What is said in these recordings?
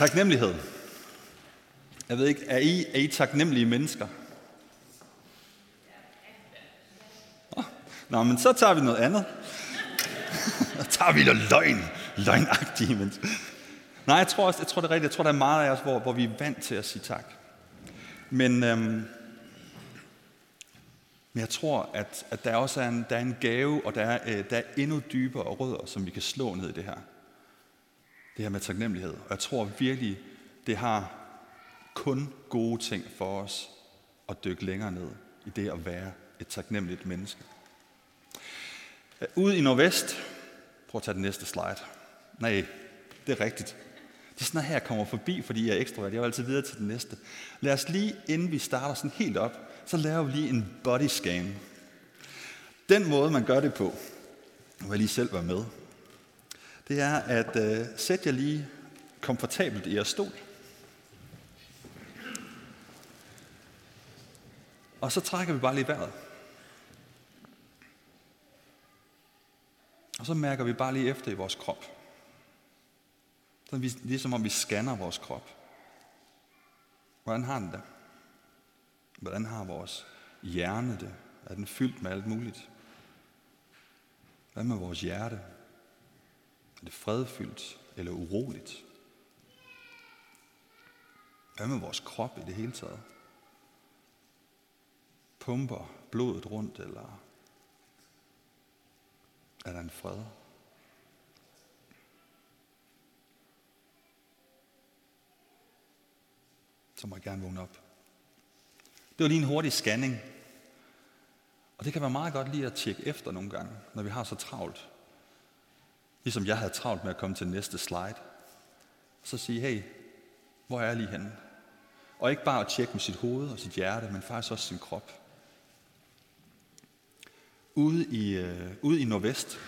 Taknemmelighed. Jeg ved ikke, er I, er I taknemmelige mennesker? Nå, men så tager vi noget andet. så tager vi noget løgn. Løgnagtige mennesker. Nej, jeg tror også, jeg tror det er rigtigt. Jeg tror, der er meget af os, hvor, hvor vi er vant til at sige tak. Men, øhm, men jeg tror, at, at der også er en, der er en gave, og der er, øh, der er endnu dybere rødder, som vi kan slå ned i det her. Det her med taknemmelighed. Og jeg tror virkelig, det har kun gode ting for os at dykke længere ned i det at være et taknemmeligt menneske. Ude i Nordvest, prøv at tage den næste slide. Nej, det er rigtigt. Det er sådan her, jeg kommer forbi, fordi jeg er ekstrovert. Jeg vil altid videre til den næste. Lad os lige, inden vi starter sådan helt op, så laver vi lige en body scan. Den måde, man gør det på, nu vil jeg lige selv være med, det er at øh, sætte jer lige komfortabelt i jeres stol. Og så trækker vi bare lige vejret. Og så mærker vi bare lige efter i vores krop. Så vi, det ligesom om vi scanner vores krop. Hvordan har den det? Hvordan har vores hjerne det? Er den fyldt med alt muligt? Hvad med vores hjerte? Er det fredfyldt eller uroligt? Hvad med vores krop i det hele taget? Pumper blodet rundt, eller er der en fred? Så må jeg gerne vågne op. Det var lige en hurtig scanning. Og det kan være meget godt lige at tjekke efter nogle gange, når vi har så travlt. Ligesom jeg havde travlt med at komme til næste slide. Så sige, hey, hvor er jeg lige henne? Og ikke bare at tjekke med sit hoved og sit hjerte, men faktisk også sin krop. Ude i, øh, ude i Nordvest,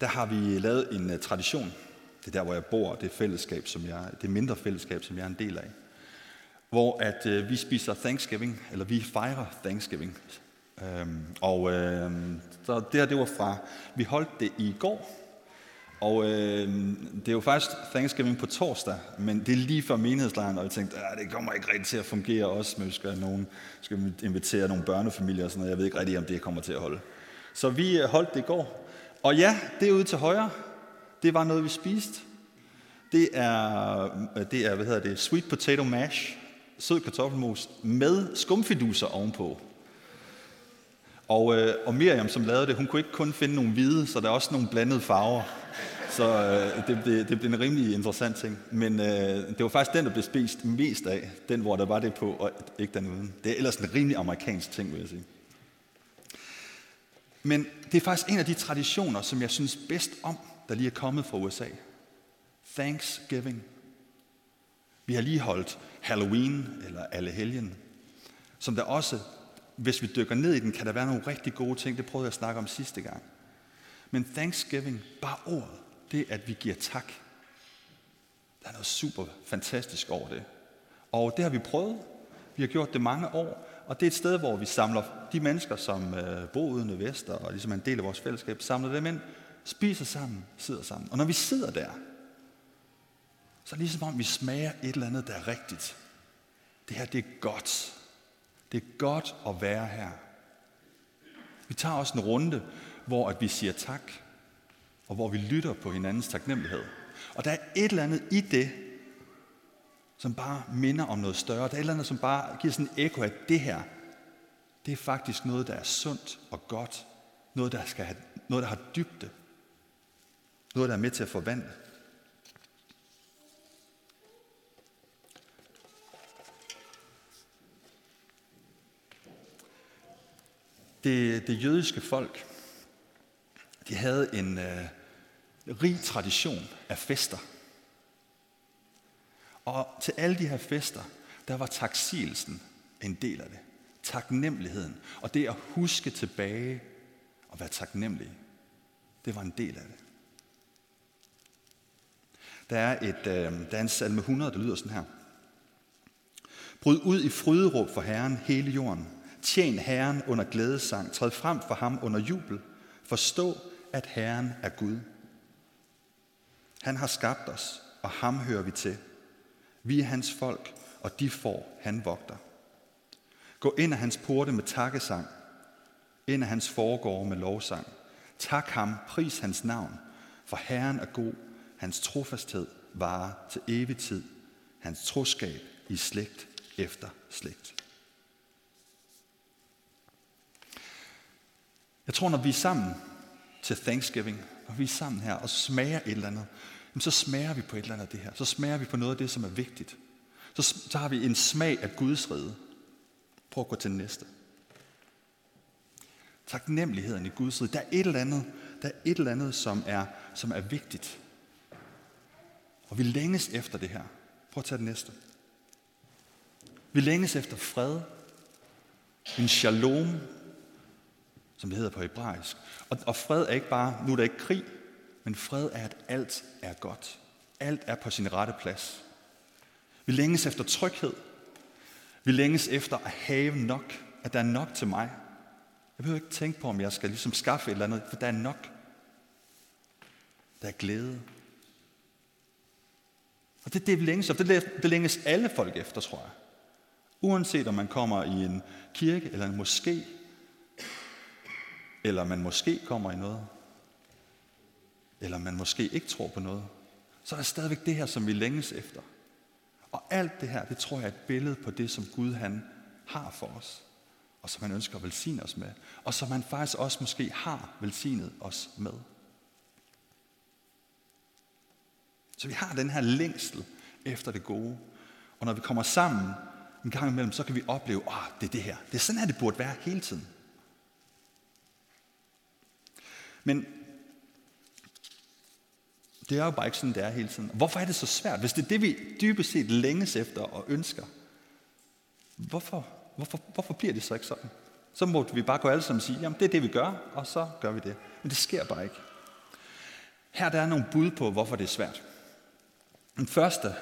der har vi lavet en uh, tradition. Det er der, hvor jeg bor, det fællesskab, som jeg, det mindre fællesskab, som jeg er en del af. Hvor at øh, vi spiser Thanksgiving, eller vi fejrer Thanksgiving. Øhm, og øh, så det her, det var fra, vi holdt det i går, og øh, det er jo faktisk Thanksgiving på torsdag, men det er lige før menighedslejren, og jeg tænkte, at det kommer ikke rigtig til at fungere også, men vi skal, nogen, skal vi invitere nogle børnefamilier og sådan noget. Jeg ved ikke rigtig, om det kommer til at holde. Så vi øh, holdt det i går. Og ja, det ude til højre. Det var noget, vi spiste. Det er, øh, det er hvad hedder det, sweet potato mash, sød kartoffelmos med skumfiduser ovenpå. Og, øh, og Miriam, som lavede det, hun kunne ikke kun finde nogle hvide, så der er også nogle blandede farver. Så øh, det, det, det blev en rimelig interessant ting. Men øh, det var faktisk den, der blev spist mest af. Den, hvor der var det på, og ikke den uden. Det er ellers en rimelig amerikansk ting, vil jeg sige. Men det er faktisk en af de traditioner, som jeg synes bedst om, der lige er kommet fra USA. Thanksgiving. Vi har lige holdt Halloween, eller alle helgen, som der også, hvis vi dykker ned i den, kan der være nogle rigtig gode ting. Det prøvede jeg at snakke om sidste gang. Men Thanksgiving, bare ordet, det er, at vi giver tak. Der er noget super fantastisk over det. Og det har vi prøvet. Vi har gjort det mange år, og det er et sted, hvor vi samler de mennesker, som øh, bor uden Vester, og ligesom er en del af vores fællesskab, samler dem ind, spiser sammen, sidder sammen. Og når vi sidder der, så er det ligesom om, vi smager et eller andet, der er rigtigt. Det her, det er godt. Det er godt at være her. Vi tager også en runde, hvor at vi siger tak, og hvor vi lytter på hinandens taknemmelighed. Og der er et eller andet i det, som bare minder om noget større. Der er et eller andet, som bare giver sådan en ekko af, det her, det er faktisk noget, der er sundt og godt. Noget, der, skal have, noget, der har dybde. Noget, der er med til at forvandle. Det, det jødiske folk, de havde en øh, rig tradition af fester. Og til alle de her fester, der var taksigelsen en del af det. Taknemmeligheden. Og det at huske tilbage og være taknemmelig, det var en del af det. Der er, et, øh, der er en salme 100, der lyder sådan her. Bryd ud i fryderåb for Herren hele jorden. Tjen Herren under glædesang. Træd frem for ham under jubel. Forstå, at Herren er Gud. Han har skabt os, og ham hører vi til. Vi er hans folk, og de får han vogter. Gå ind af hans porte med takkesang, ind af hans foregårde med lovsang. Tak ham, pris hans navn, for Herren er god, hans trofasthed varer til evig tid, hans troskab i slægt efter slægt. Jeg tror, når vi er sammen til Thanksgiving, når vi er sammen her og smager et eller andet, så smager vi på et eller andet af det her. Så smager vi på noget af det, som er vigtigt. Så, så har vi en smag af Guds rede. Prøv at gå til næste. Taknemmeligheden i Guds rige. Der er et eller andet, der er et eller andet som, er, som er vigtigt. Og vi længes efter det her. Prøv at tage det næste. Vi længes efter fred. En shalom, som det hedder på hebraisk. Og, og fred er ikke bare, nu er der ikke krig, men fred er, at alt er godt. Alt er på sin rette plads. Vi længes efter tryghed. Vi længes efter at have nok. At der er nok til mig. Jeg behøver ikke tænke på, om jeg skal ligesom skaffe et eller andet, for der er nok. Der er glæde. Og det er det, vi længes efter. Det, det længes alle folk efter, tror jeg. Uanset om man kommer i en kirke eller en moské, eller man måske kommer i noget, eller man måske ikke tror på noget, så er der stadigvæk det her, som vi længes efter. Og alt det her, det tror jeg er et billede på det, som Gud han har for os, og som han ønsker at velsigne os med, og som han faktisk også måske har velsignet os med. Så vi har den her længsel efter det gode. Og når vi kommer sammen en gang imellem, så kan vi opleve, at oh, det er det her. Det er sådan her, det burde være hele tiden. Men det er jo bare ikke sådan, det er hele tiden. Hvorfor er det så svært? Hvis det er det, vi dybest set længes efter og ønsker, hvorfor, hvorfor, hvorfor bliver det så ikke sådan? Så må vi bare gå alle sammen og sige, jamen det er det, vi gør, og så gør vi det. Men det sker bare ikke. Her der er nogle bud på, hvorfor det er svært. Den første,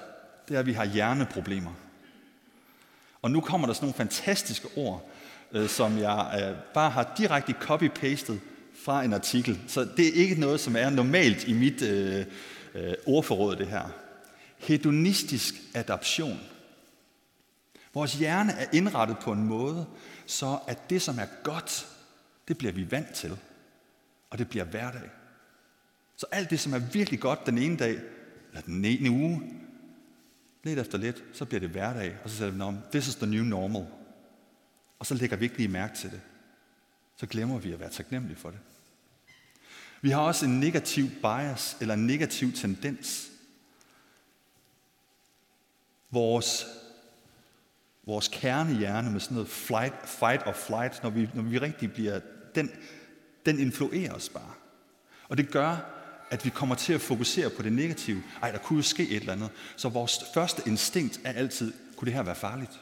det er, at vi har hjerneproblemer. Og nu kommer der sådan nogle fantastiske ord, øh, som jeg øh, bare har direkte copy-pastet fra en artikel. Så det er ikke noget, som er normalt i mit øh, øh, ordforråd, det her. Hedonistisk adaption. Vores hjerne er indrettet på en måde, så at det, som er godt, det bliver vi vant til. Og det bliver hverdag. Så alt det, som er virkelig godt den ene dag, eller den ene uge, lidt efter lidt, så bliver det hverdag, og så sætter vi, this is the new normal. Og så lægger vi ikke lige mærke til det. Så glemmer vi at være taknemmelige for det. Vi har også en negativ bias, eller en negativ tendens. Vores, vores kernehjerne med sådan noget flight, fight or flight, når vi, når vi rigtig bliver, den, den influerer os bare. Og det gør, at vi kommer til at fokusere på det negative. Ej, der kunne jo ske et eller andet. Så vores første instinkt er altid, kunne det her være farligt?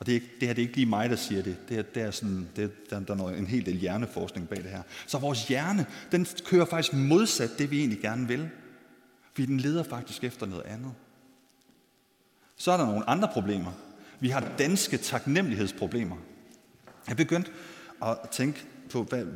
Og det, er ikke, det her det er ikke lige mig, der siger det. Det er, det er sådan, det, der, der er en hel del hjerneforskning bag det her. Så vores hjerne, den kører faktisk modsat det, vi egentlig gerne vil. Fordi den leder faktisk efter noget andet. Så er der nogle andre problemer. Vi har danske taknemmelighedsproblemer. Jeg begyndte at tænke på, hvad,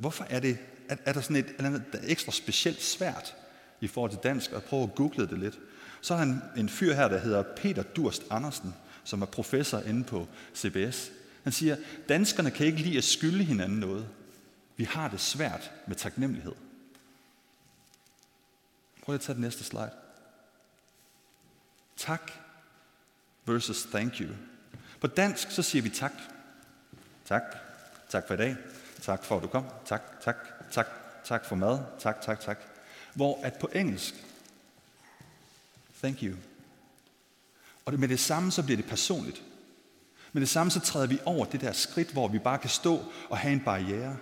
hvorfor er det, er, er der sådan et eller andet der er ekstra specielt svært i forhold til dansk, og prøve at google det lidt. Så er der en, en fyr her, der hedder Peter Durst Andersen, som er professor inde på CBS. Han siger, danskerne kan ikke lide at skylde hinanden noget. Vi har det svært med taknemmelighed. Prøv at tage den næste slide. Tak versus thank you. På dansk så siger vi tak. Tak. Tak for i dag. Tak for at du kom. Tak, tak, tak, tak for mad. Tak, tak, tak. Hvor at på engelsk, thank you, og med det samme, så bliver det personligt. Med det samme, så træder vi over det der skridt, hvor vi bare kan stå og have en barriere.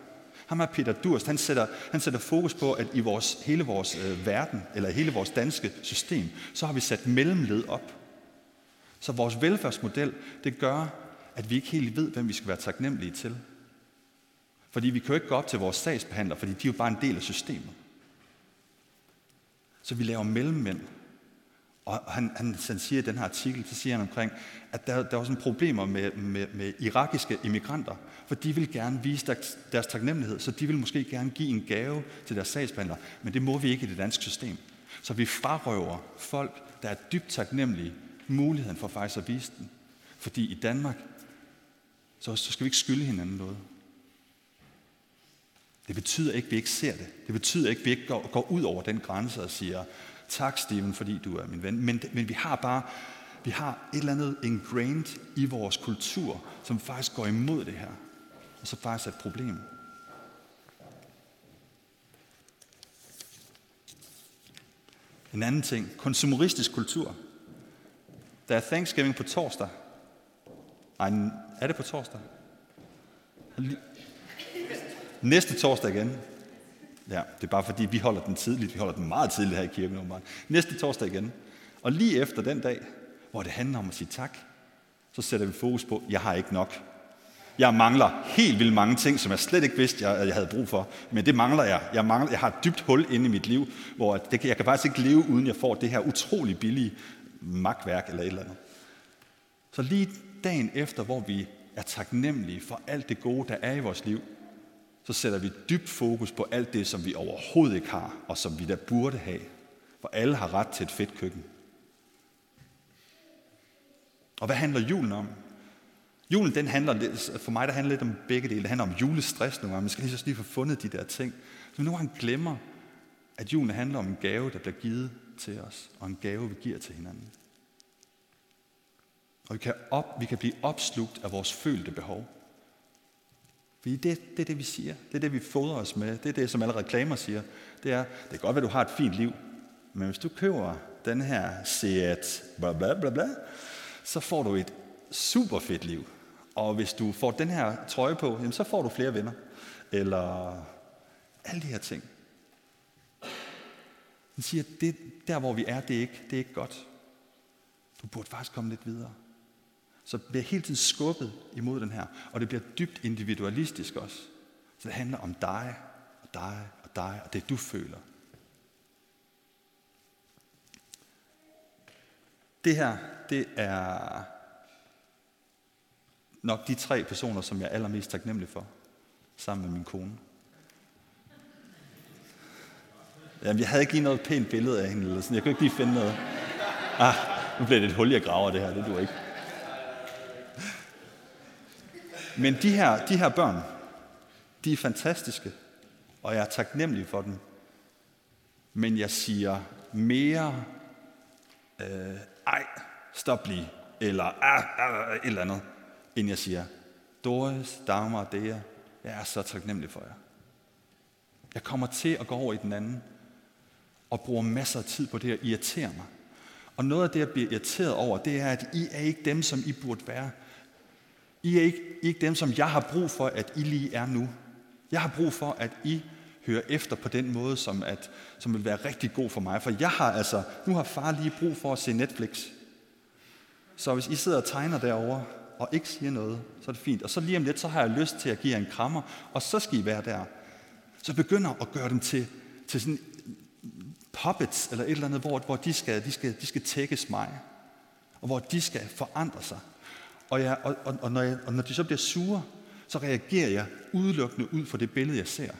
Ham er Peter Durst, han sætter, han sætter fokus på, at i vores, hele vores øh, verden, eller hele vores danske system, så har vi sat mellemled op. Så vores velfærdsmodel, det gør, at vi ikke helt ved, hvem vi skal være taknemmelige til. Fordi vi kan jo ikke gå op til vores sagsbehandler, fordi de er jo bare en del af systemet. Så vi laver mellemmænd, og han, han, han siger i den her artikel, så siger han omkring, at der, der var sådan problemer med, med, med irakiske immigranter, for de vil gerne vise deres, deres taknemmelighed, så de vil måske gerne give en gave til deres sagsbehandler, men det må vi ikke i det danske system. Så vi frarøver folk, der er dybt taknemmelige, muligheden for faktisk at vise den. Fordi i Danmark, så, så skal vi ikke skylde hinanden noget. Det betyder ikke, at vi ikke ser det. Det betyder ikke, at vi ikke går, går ud over den grænse og siger, tak Steven, fordi du er min ven. Men, men vi har bare vi har et eller andet ingrained i vores kultur, som faktisk går imod det her. Og så faktisk er et problem. En anden ting, konsumeristisk kultur. Der er Thanksgiving på torsdag. Ej, er det på torsdag? Næste torsdag igen. Ja, det er bare fordi, vi holder den tidligt. Vi holder den meget tidligt her i kirken. Næste torsdag igen. Og lige efter den dag, hvor det handler om at sige tak, så sætter vi fokus på, jeg har ikke nok. Jeg mangler helt vildt mange ting, som jeg slet ikke vidste, jeg, jeg havde brug for. Men det mangler jeg. Jeg, mangler, jeg har et dybt hul inde i mit liv, hvor det, jeg kan faktisk ikke leve, uden jeg får det her utrolig billige magtværk eller et eller andet. Så lige dagen efter, hvor vi er taknemmelige for alt det gode, der er i vores liv, så sætter vi dybt fokus på alt det, som vi overhovedet ikke har, og som vi da burde have. For alle har ret til et fedt køkken. Og hvad handler julen om? Julen, den handler for mig, der handler lidt om begge dele. Det handler om julestress nogle gange. Man skal lige så lige få fundet de der ting. Så vi nogle gange glemmer, at julen handler om en gave, der bliver givet til os, og en gave, vi giver til hinanden. Og vi kan, op, vi kan blive opslugt af vores følte behov. Fordi det, det er det, vi siger. Det er det, vi fodrer os med. Det er det, som alle reklamer siger. Det er, det kan godt være, du har et fint liv, men hvis du køber den her Seat bla bla bla bla, så får du et super fedt liv. Og hvis du får den her trøje på, jamen, så får du flere venner. Eller alle de her ting. Den siger, at det, der hvor vi er, det er, ikke, det er ikke godt. Du burde faktisk komme lidt videre. Så det bliver hele tiden skubbet imod den her. Og det bliver dybt individualistisk også. Så det handler om dig, og dig, og dig, og det du føler. Det her, det er nok de tre personer, som jeg er allermest taknemmelig for, sammen med min kone. Jamen, jeg havde ikke lige noget pænt billede af hende, eller sådan. jeg kunne ikke lige finde noget. Ah, nu bliver det et hul, jeg graver det her, det du ikke. Men de her, de her børn, de er fantastiske, og jeg er taknemmelig for dem. Men jeg siger mere, øh, ej, stop lige, eller ah, ah, ah et eller andet, end jeg siger, Doris, Dagmar, Dea, jeg er så taknemmelig for jer. Jeg kommer til at gå over i den anden, og bruger masser af tid på det at irritere mig. Og noget af det, jeg bliver irriteret over, det er, at I er ikke dem, som I burde være. I er ikke, I er ikke dem, som jeg har brug for, at I lige er nu. Jeg har brug for, at I hører efter på den måde, som, at, som vil være rigtig god for mig. For jeg har altså, nu har far lige brug for at se Netflix. Så hvis I sidder og tegner derovre, og ikke siger noget, så er det fint. Og så lige om lidt, så har jeg lyst til at give jer en krammer, og så skal I være der. Så begynder at gøre dem til, til sådan puppets, eller et eller andet, hvor, hvor de, skal, de, skal, de skal tækkes mig, og hvor de skal forandre sig. Og, jeg, og, og, og, når jeg, og når de så bliver sure, så reagerer jeg udelukkende ud fra det billede, jeg ser.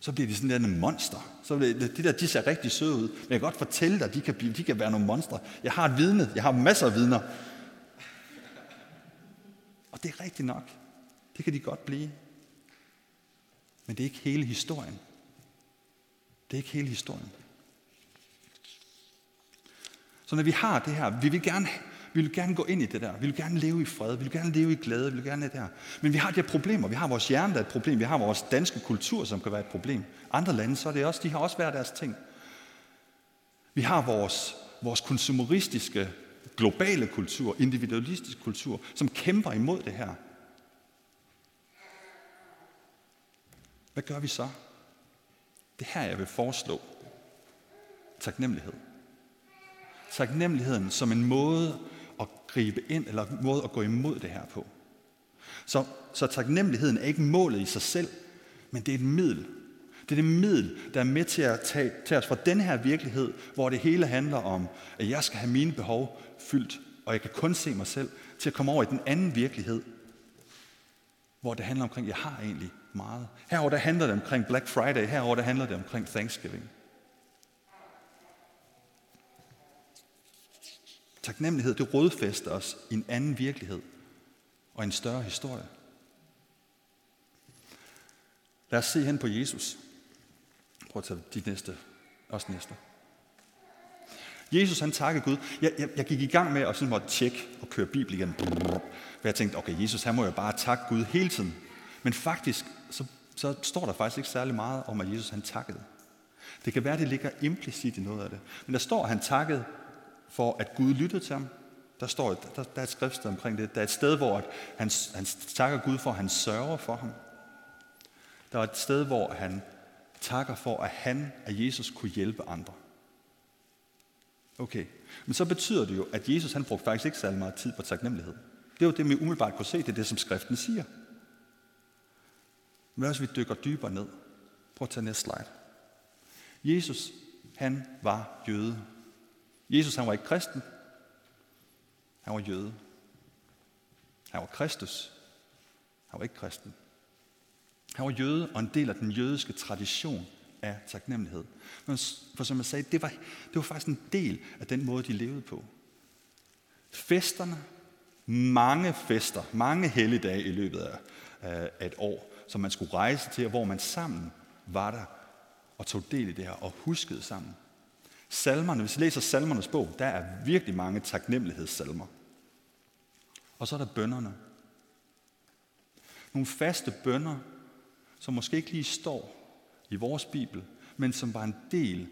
Så bliver de sådan en monster. Så bliver de der, de ser rigtig søde ud. Men jeg kan godt fortælle dig, de kan, blive, de kan være nogle monstre. Jeg har et vidne. Jeg har masser af vidner. Og det er rigtigt nok. Det kan de godt blive. Men det er ikke hele historien. Det er ikke hele historien. Så når vi har det her, vi vil gerne, vi vil gerne gå ind i det der. Vi vil gerne leve i fred. Vi vil gerne leve i glæde. Vi vil gerne det der. Men vi har de her problemer. Vi har vores hjerne, der er et problem. Vi har vores danske kultur, som kan være et problem. Andre lande, så er det også, de har også hver deres ting. Vi har vores, vores konsumeristiske, globale kultur, individualistiske kultur, som kæmper imod det her. Hvad gør vi så? Det her, jeg vil foreslå. Taknemmelighed. Taknemmeligheden som en måde at gribe ind, eller en måde at gå imod det her på. Så, så taknemmeligheden er ikke målet i sig selv, men det er et middel. Det er det middel, der er med til at tage, tage os fra den her virkelighed, hvor det hele handler om, at jeg skal have mine behov fyldt, og jeg kan kun se mig selv, til at komme over i den anden virkelighed, hvor det handler omkring, at jeg har egentlig meget. Herover der handler det omkring Black Friday, herover der handler det omkring Thanksgiving. Taknemmelighed, det rådfæster os i en anden virkelighed og en større historie. Lad os se hen på Jesus. Prøv at tage de næste, også næste. Jesus han takkede Gud. Jeg, jeg, jeg gik i gang med at sådan måtte tjekke og køre Bibel igen. For jeg tænkte, okay, Jesus han må jo bare takke Gud hele tiden. Men faktisk, så, så står der faktisk ikke særlig meget om, at Jesus han takkede. Det kan være, det ligger implicit i noget af det. Men der står, at han takkede for, at Gud lyttede til ham. Der står der, der er et skriftsted omkring det. Der er et sted, hvor han, han takker Gud for, at han sørger for ham. Der er et sted, hvor han takker for, at han, at Jesus, kunne hjælpe andre. Okay, men så betyder det jo, at Jesus han brugte faktisk ikke særlig meget tid på taknemmelighed. Det er jo det, vi umiddelbart kunne se, det er det, som skriften siger. Men hvis vi dykker dybere ned. Prøv at tage næste slide. Jesus, han var jøde. Jesus, han var ikke kristen. Han var jøde. Han var Kristus. Han var ikke kristen. Han var jøde og en del af den jødiske tradition af taknemmelighed. For som jeg sagde, det var, det var faktisk en del af den måde, de levede på. Festerne, mange fester, mange helligdage i løbet af, af et år, som man skulle rejse til, og hvor man sammen var der og tog del i det her og huskede sammen. Salmerne, hvis I læser salmernes bog, der er virkelig mange taknemmelighedssalmer. Og så er der bønderne. Nogle faste bønder, som måske ikke lige står i vores Bibel, men som var en del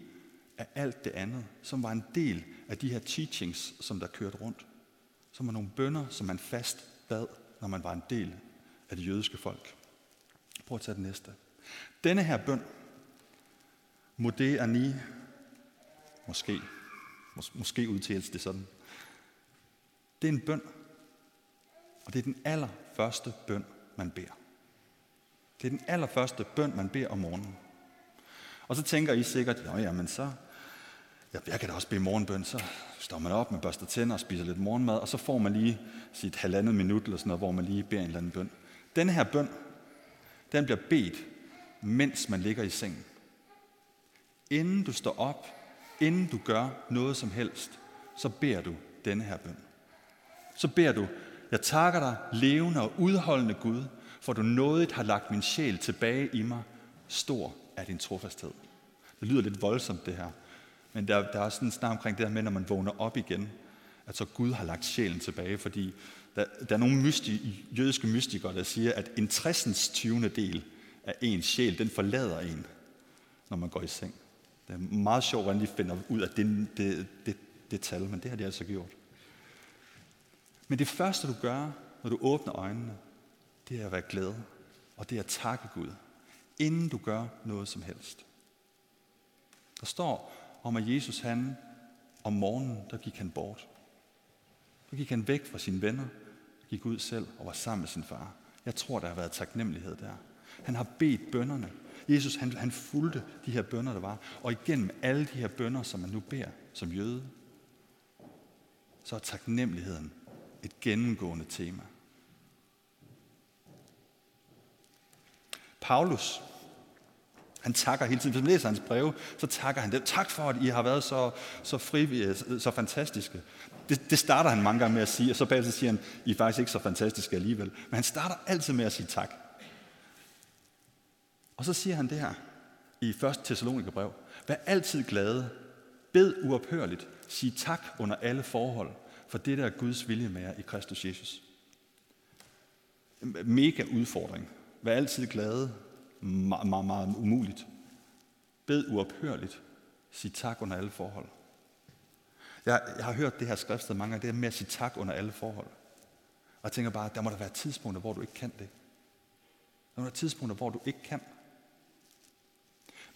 af alt det andet, som var en del af de her teachings, som der kørte rundt. Som var nogle bønder, som man fast bad, når man var en del af det jødiske folk. Prøv at tage den næste. Denne her bøn, Modé Ani, måske, mås- måske udtales det sådan, det er en bøn, og det er den allerførste bøn, man beder. Det er den allerførste bøn, man beder om morgenen. Og så tænker I sikkert, ja, men så, ja, jeg kan da også bede morgenbøn, så står man op, man børster tænder og spiser lidt morgenmad, og så får man lige sit halvandet minut eller sådan noget, hvor man lige beder en eller anden bøn. Denne her bøn, den bliver bedt, mens man ligger i sengen. Inden du står op, inden du gør noget som helst, så beder du denne her bøn. Så beder du, jeg takker dig, levende og udholdende Gud, for du nådigt har lagt min sjæl tilbage i mig. Stor er din trofasthed. Det lyder lidt voldsomt det her, men der, der er sådan en snak omkring det her med, når man vågner op igen, at så Gud har lagt sjælen tilbage, fordi der, der er nogle mysti, jødiske mystikere, der siger, at en 60. 20. del af ens sjæl, den forlader en, når man går i seng. Det er meget sjovt, hvordan de finder ud af det, det, det, det tal, men det har de altså gjort. Men det første, du gør, når du åbner øjnene, det er at være glad, og det er at takke Gud, inden du gør noget som helst. Der står om, at Jesus han om morgenen, der gik han bort. Der gik han væk fra sine venner, gik ud selv og var sammen med sin far. Jeg tror, der har været taknemmelighed der. Han har bedt bønderne. Jesus han, han fulgte de her bønder, der var. Og igennem alle de her bønder, som man nu beder som jøde, så er taknemmeligheden et gennemgående tema. Paulus, han takker hele tiden. Hvis man læser hans breve, så takker han dem. Tak for, at I har været så, så frivillige, så fantastiske. Det, det starter han mange gange med at sige, og så bagefter siger han, I er faktisk ikke så fantastiske alligevel. Men han starter altid med at sige tak. Og så siger han det her i 1. Thessalonikerbrev. Vær altid glade. Bed uophørligt. Sig tak under alle forhold, for det der er Guds vilje med jer i Kristus Jesus. Mega udfordring. Vær altid glade. Meget, meget, meget umuligt. Bed uophørligt. Sig tak under alle forhold. Jeg, jeg har hørt det her skriftsted mange gange, det er med at sige tak under alle forhold. Og jeg tænker bare, der må der være tidspunkter, hvor du ikke kan det. Der må være tidspunkter, hvor du ikke kan.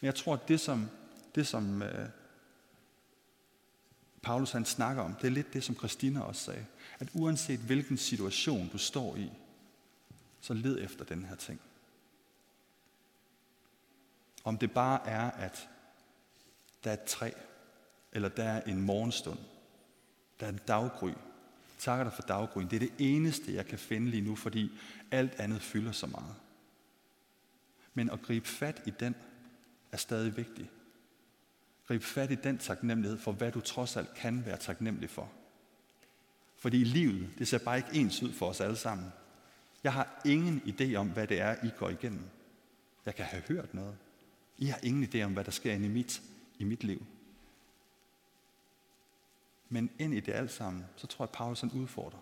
Men jeg tror, at det som, det, som øh, Paulus han snakker om, det er lidt det, som Christina også sagde. At uanset hvilken situation du står i, så led efter den her ting. Om det bare er, at der er et træ, eller der er en morgenstund, der er en daggry. Takker dig for daggryen. Det er det eneste, jeg kan finde lige nu, fordi alt andet fylder så meget. Men at gribe fat i den er stadig vigtig. Grib fat i den taknemmelighed for, hvad du trods alt kan være taknemmelig for. Fordi livet, det ser bare ikke ens ud for os alle sammen. Jeg har ingen idé om, hvad det er, I går igennem. Jeg kan have hørt noget. I har ingen idé om, hvad der sker inde i mit, i mit liv. Men ind i det alt sammen, så tror jeg, at Paulus han udfordrer.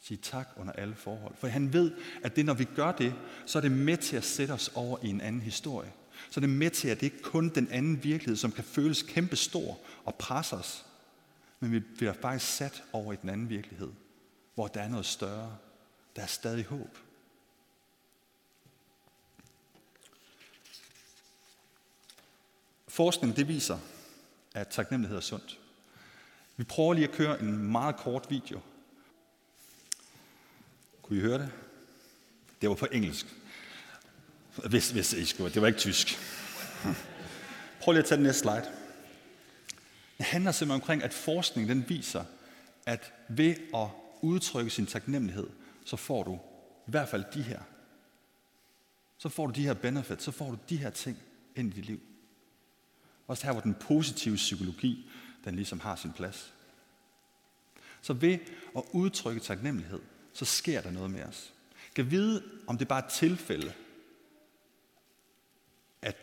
Sige tak under alle forhold. For han ved, at det, når vi gør det, så er det med til at sætte os over i en anden historie. Så er det med til, at det ikke kun den anden virkelighed, som kan føles kæmpe stor og presse os, men vi bliver faktisk sat over i den anden virkelighed, hvor der er noget større. Der er stadig håb. Forskning det viser, at taknemmelighed er sundt. Vi prøver lige at køre en meget kort video. Kunne I høre det? Det var på engelsk. Hvis, hvis I skulle. Det var ikke tysk. Prøv lige at tage den næste slide. Det handler simpelthen omkring, at forskning den viser, at ved at udtrykke sin taknemmelighed, så får du i hvert fald de her. Så får du de her benefits, så får du de her ting ind i dit liv. Også her, hvor den positive psykologi, den ligesom har sin plads. Så ved at udtrykke taknemmelighed, så sker der noget med os. Kan vide, om det bare er et tilfælde, at,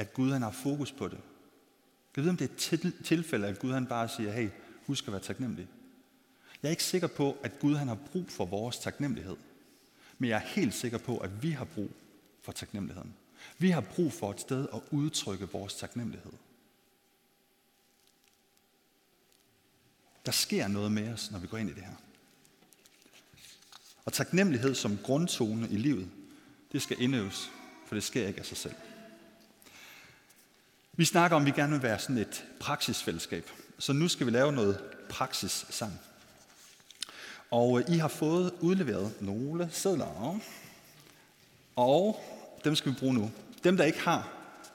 at Gud han har fokus på det. Jeg ved, om det er et tilfælde, at Gud han bare siger, hey, husk at være taknemmelig. Jeg er ikke sikker på, at Gud han har brug for vores taknemmelighed. Men jeg er helt sikker på, at vi har brug for taknemmeligheden. Vi har brug for et sted at udtrykke vores taknemmelighed. Der sker noget med os, når vi går ind i det her. Og taknemmelighed som grundtone i livet, det skal indøves, for det sker ikke af sig selv. Vi snakker om, at vi gerne vil være sådan et praksisfællesskab. Så nu skal vi lave noget praksis sammen. Og øh, I har fået udleveret nogle sædler. Og dem skal vi bruge nu. Dem, der ikke har,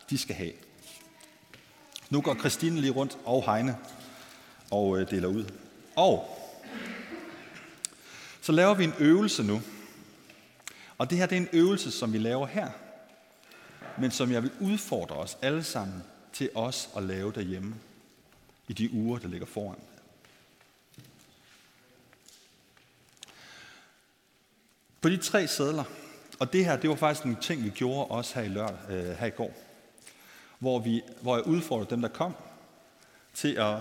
de skal have. Nu går Christine lige rundt og Heine og øh, deler ud. Og så laver vi en øvelse nu. Og det her det er en øvelse, som vi laver her, men som jeg vil udfordre os alle sammen til os at lave derhjemme i de uger, der ligger foran. På de tre sædler, og det her, det var faktisk en ting, vi gjorde også her i, lørdag, øh, her i går, hvor, vi, hvor jeg udfordrede dem, der kom, til at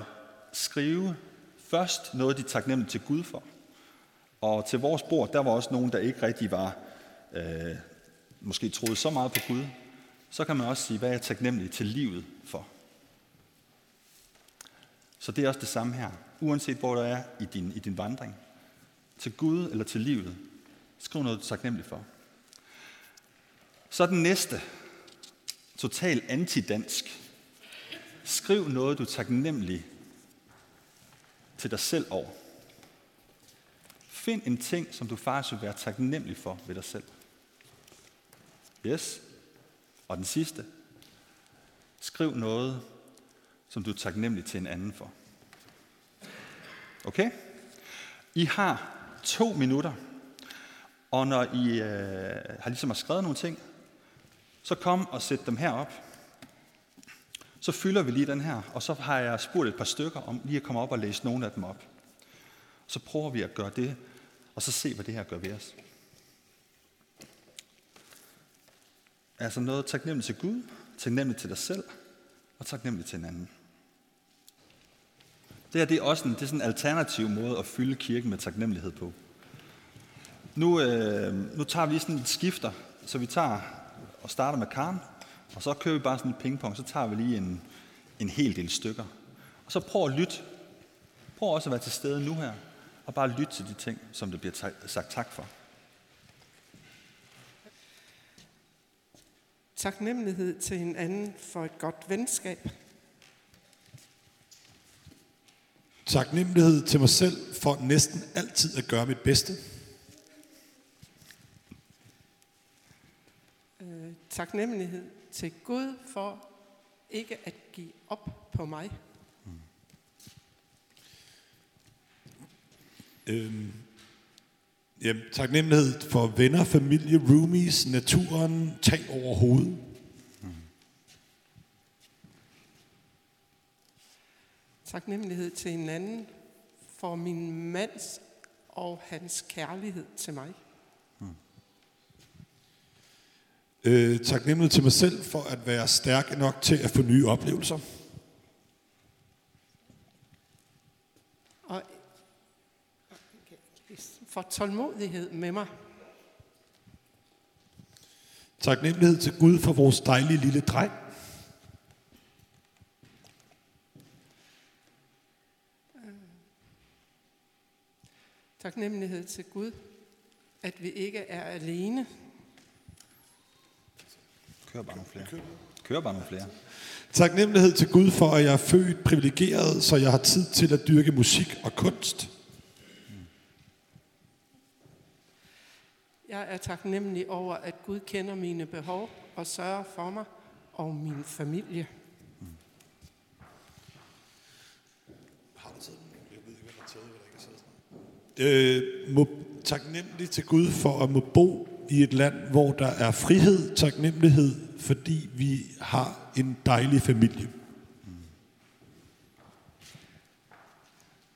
skrive først noget, de er taknemmelige til Gud for. Og til vores bord, der var også nogen, der ikke rigtig var, øh, måske troede så meget på Gud. Så kan man også sige, hvad er jeg taknemmelig til livet for? Så det er også det samme her. Uanset hvor du er i din, i din vandring. Til Gud eller til livet. Skriv noget, du er taknemmelig for. Så den næste. Total antidansk. Skriv noget, du er taknemmelig til dig selv over. Find en ting, som du faktisk vil være taknemmelig for ved dig selv. Yes. Og den sidste. Skriv noget, som du er taknemmelig til en anden for. Okay? I har to minutter, og når I øh, har ligesom har skrevet nogle ting, så kom og sæt dem herop. Så fylder vi lige den her, og så har jeg spurgt et par stykker om lige at komme op og læse nogle af dem op. Så prøver vi at gøre det, og så se, hvad det her gør ved os. Altså noget taknemmelig til Gud, taknemmelig til dig selv, og taknemmelig til hinanden. Det her det er også en, det er sådan en alternativ måde at fylde kirken med taknemmelighed på. Nu, øh, nu tager vi sådan et skifter, så vi tager og starter med Karen, og så kører vi bare sådan et pingpong, så tager vi lige en, en hel del stykker. Og så prøv at lytte. Prøv også at være til stede nu her, og bare lytte til de ting, som der bliver sagt tak for. Taknemmelighed til hinanden for et godt venskab. Taknemmelighed til mig selv for næsten altid at gøre mit bedste. Øh, taknemmelighed til Gud for ikke at give op på mig. Øhm, Jamen, taknemmelighed for venner, familie, roomies, naturen, tag over hovedet. Taknemmelighed til hinanden for min mands og hans kærlighed til mig. Øh, taknemmelighed til mig selv for at være stærk nok til at få nye oplevelser. Og for tålmodighed med mig. Taknemmelighed til Gud for vores dejlige lille dreng. Taknemmelighed til Gud, at vi ikke er alene. Kør bare nogle flere. Kør bare nogle flere. Taknemmelighed til Gud for, at jeg er født privilegeret, så jeg har tid til at dyrke musik og kunst. Jeg er taknemmelig over, at Gud kender mine behov og sørger for mig og min familie. Øh, må, taknemmelig til Gud for at må bo i et land, hvor der er frihed, taknemmelighed, fordi vi har en dejlig familie.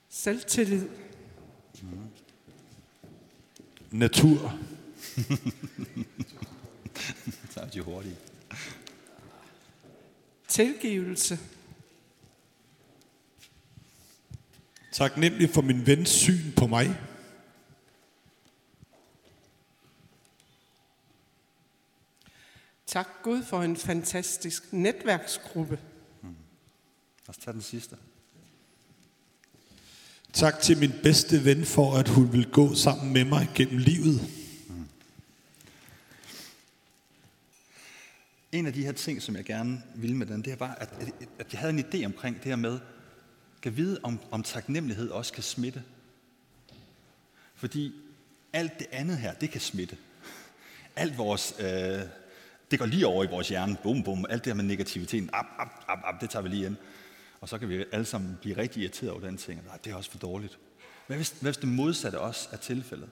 Selvtillid, Natur, Så er de hurtige. tilgivelse, taknemmelig for min vens syn på mig. tak Gud for en fantastisk netværksgruppe. Lad os tage den sidste. Tak til min bedste ven for, at hun vil gå sammen med mig gennem livet. En af de her ting, som jeg gerne ville med den, det var, at, at jeg havde en idé omkring det her med, kan vide, om, om taknemmelighed også kan smitte. Fordi alt det andet her, det kan smitte. Alt vores, øh, det går lige over i vores hjerne, bum bum, alt det her med negativiteten, ap, ap, ap, ap, det tager vi lige ind. Og så kan vi alle sammen blive rigtig irriteret over den ting, nej, det er også for dårligt. Hvad hvis, hvad hvis det modsatte også er tilfældet?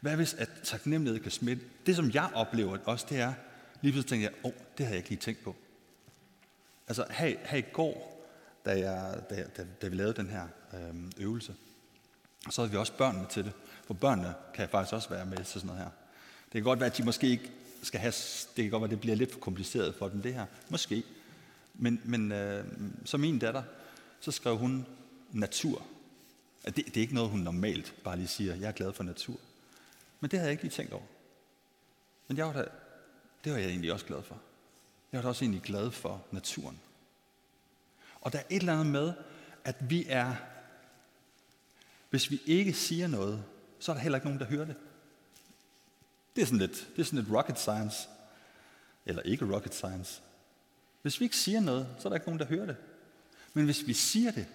Hvad hvis at taknemmelighed kan smitte? Det som jeg oplever også, det er, lige pludselig tænkte jeg, åh, oh, det har jeg ikke lige tænkt på. Altså her, her i går, da, jeg, da, da, da vi lavede den her øhm, øvelse, så havde vi også børnene til det. For børnene kan faktisk også være med til sådan noget her. Det kan godt være, at de måske ikke skal have, det kan godt være, at det bliver lidt for kompliceret for dem det her. Måske. Men, men øh, som min datter, så skrev hun natur. Altså, det, det er ikke noget, hun normalt bare lige siger, jeg er glad for natur. Men det havde jeg ikke lige tænkt over. Men jeg var da, det var jeg egentlig også glad for. Jeg var da også egentlig glad for naturen. Og der er et eller andet med, at vi er, hvis vi ikke siger noget, så er der heller ikke nogen, der hører det. Det er sådan lidt, det er sådan lidt rocket science. Eller ikke rocket science. Hvis vi ikke siger noget, så er der ikke nogen, der hører det. Men hvis vi siger det,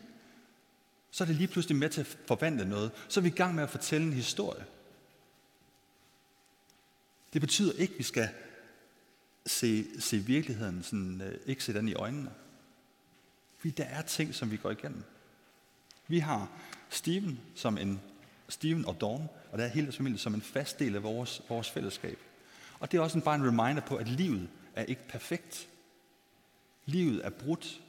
så er det lige pludselig med til at forvandle noget. Så er vi i gang med at fortælle en historie. Det betyder ikke, at vi skal se, se virkeligheden, sådan, øh, ikke se den i øjnene. Fordi der er ting, som vi går igennem. Vi har Steven som en Steven og Dawn, og der er hele familien som en fast del af vores, vores fællesskab. Og det er også en, bare en reminder på, at livet er ikke perfekt. Livet er brudt.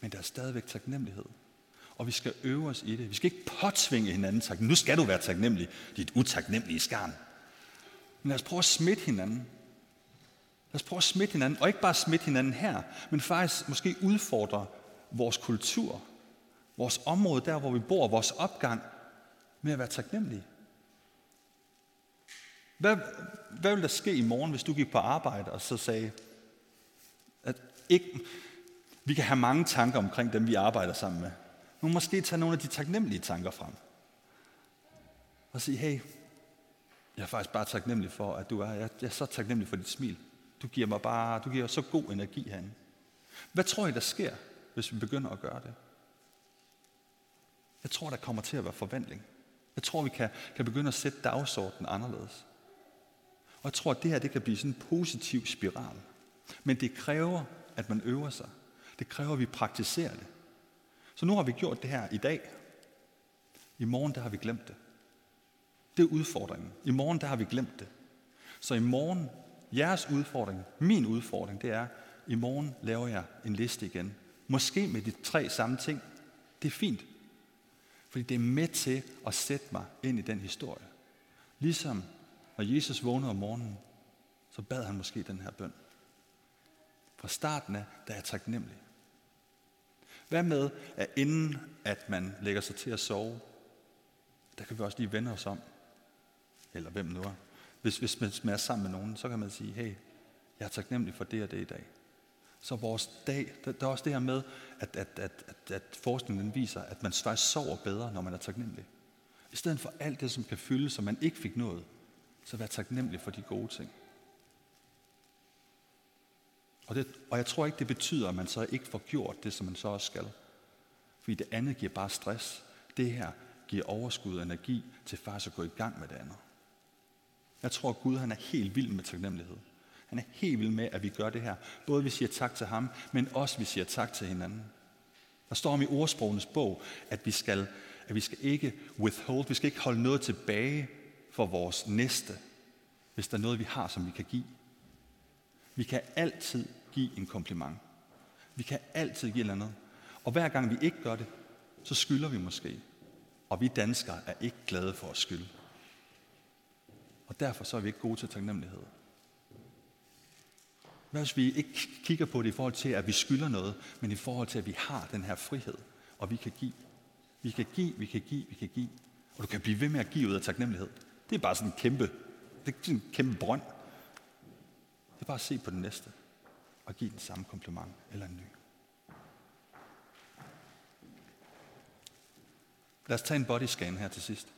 Men der er stadigvæk taknemmelighed. Og vi skal øve os i det. Vi skal ikke påtvinge hinanden tak. Nu skal du være taknemmelig, dit utaknemmelige skarn. Men lad os prøve at smitte hinanden. Lad os prøve at smitte hinanden. Og ikke bare smitte hinanden her, men faktisk måske udfordre vores kultur, vores område, der hvor vi bor, vores opgang, med at være taknemmelige. Hvad, hvad ville der ske i morgen, hvis du gik på arbejde og så sagde, at ikke, vi kan have mange tanker omkring dem, vi arbejder sammen med. Nu måske tage nogle af de taknemmelige tanker frem. Og sige, hey, jeg er faktisk bare taknemmelig for, at du er Jeg er så taknemmelig for dit smil. Du giver mig bare, du giver så god energi herinde. Hvad tror I, der sker, hvis vi begynder at gøre det? Jeg tror, der kommer til at være forvandling. Jeg tror, vi kan, kan begynde at sætte dagsordenen anderledes. Og jeg tror, at det her det kan blive sådan en positiv spiral. Men det kræver, at man øver sig. Det kræver, at vi praktiserer det. Så nu har vi gjort det her i dag. I morgen, der har vi glemt det. Det er udfordringen. I morgen, der har vi glemt det. Så i morgen, jeres udfordring, min udfordring, det er, i morgen laver jeg en liste igen. Måske med de tre samme ting. Det er fint. Fordi det er med til at sætte mig ind i den historie. Ligesom når Jesus vågnede om morgenen, så bad han måske den her bøn. Fra starten af, der er jeg taknemmelig. Hvad med, at inden at man lægger sig til at sove, der kan vi også lige vende os om, eller hvem nu er. Hvis, hvis man er sammen med nogen, så kan man sige, hey, jeg er taknemmelig for det og det i dag. Så vores dag, der, der er også det her med, at, at, at, at, at forskningen viser, at man faktisk sover bedre, når man er taknemmelig. I stedet for alt det, som kan fylde, som man ikke fik noget, så vær taknemmelig for de gode ting. Og, det, og jeg tror ikke, det betyder, at man så ikke får gjort det, som man så også skal. Fordi det andet giver bare stress. Det her giver overskud og energi til faktisk at gå i gang med det andet. Jeg tror, at Gud han er helt vild med taknemmelighed. Han er helt vild med, at vi gør det her. Både vi siger tak til ham, men også vi siger tak til hinanden. Der står om i ordsprogenes bog, at vi skal, at vi skal ikke withhold, vi skal ikke holde noget tilbage for vores næste, hvis der er noget, vi har, som vi kan give. Vi kan altid give en kompliment. Vi kan altid give et eller andet. Og hver gang vi ikke gør det, så skylder vi måske. Og vi danskere er ikke glade for at skylde. Og derfor så er vi ikke gode til taknemmelighed. Hvad hvis vi ikke kigger på det i forhold til, at vi skylder noget, men i forhold til, at vi har den her frihed, og vi kan give. Vi kan give, vi kan give, vi kan give. Og du kan blive ved med at give ud af taknemmelighed. Det er bare sådan en kæmpe, det er sådan en kæmpe brønd. Det er bare at se på den næste, og give den samme kompliment eller en ny. Lad os tage en body scan her til sidst.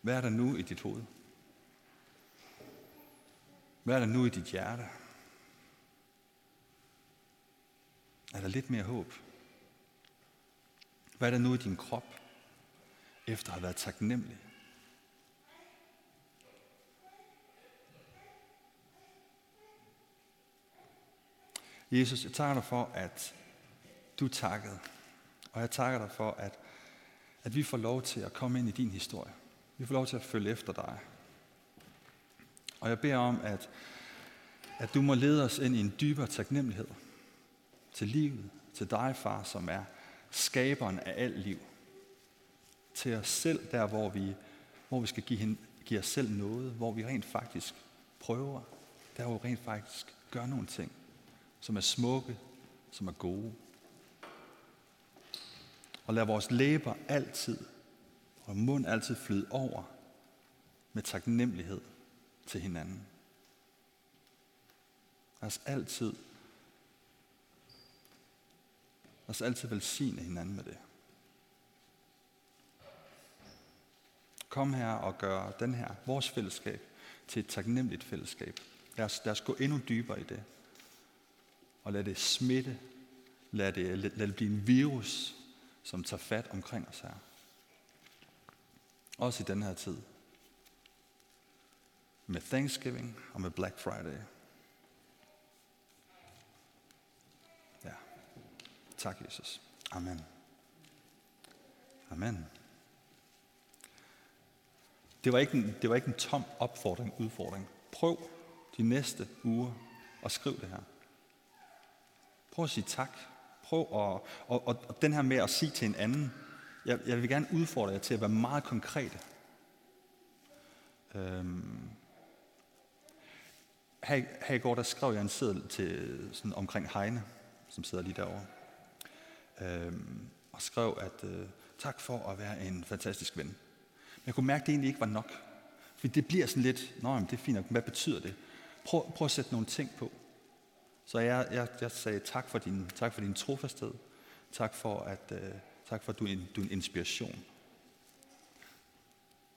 Hvad er der nu i dit hoved? Hvad er der nu i dit hjerte? Er der lidt mere håb? Hvad er der nu i din krop, efter at have været taknemmelig? Jesus, jeg takker dig for, at du takkede. Og jeg takker dig for, at, at vi får lov til at komme ind i din historie. Vi får lov til at følge efter dig. Og jeg beder om, at, at du må lede os ind i en dybere taknemmelighed til livet, til dig, far, som er skaberen af alt liv. Til os selv, der hvor vi, hvor vi skal give, hende, give os selv noget, hvor vi rent faktisk prøver, der hvor vi rent faktisk gør nogle ting, som er smukke, som er gode. Og lad vores læber altid og mund altid flyde over med taknemmelighed til hinanden. Lad os altid, lad os altid velsigne hinanden med det. Kom her og gør den her, vores fællesskab, til et taknemmeligt fællesskab. Lad os, lad os gå endnu dybere i det. Og lad det smitte. Lad det, lad, lad det blive en virus, som tager fat omkring os her. Også i den her tid. Med Thanksgiving og med Black Friday. Ja. Tak, Jesus. Amen. Amen. Det var, ikke en, det var ikke en tom opfordring, udfordring. Prøv de næste uger at skrive det her. Prøv at sige tak. Prøv at, og, og, og den her med at sige til en anden, jeg, jeg vil gerne udfordre jer til at være meget konkrete. Øhm, her, her i går, der skrev jeg en seddel til, sådan omkring Heine, som sidder lige derovre. Øhm, og skrev, at øh, tak for at være en fantastisk ven. Jeg kunne mærke, at det egentlig ikke var nok. For det bliver sådan lidt, nå, men det er fint nok, hvad betyder det? Prøv, prøv at sætte nogle ting på. Så jeg, jeg, jeg sagde tak for din, tak for din trofasthed. Tak for, at, øh, tak for, at du er en, du er en inspiration.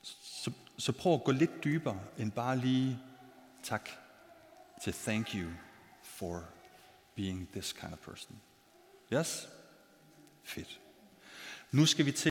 Så, så prøv at gå lidt dybere end bare lige tak til thank you for being this kind of person. Yes? Fedt. Nu skal vi til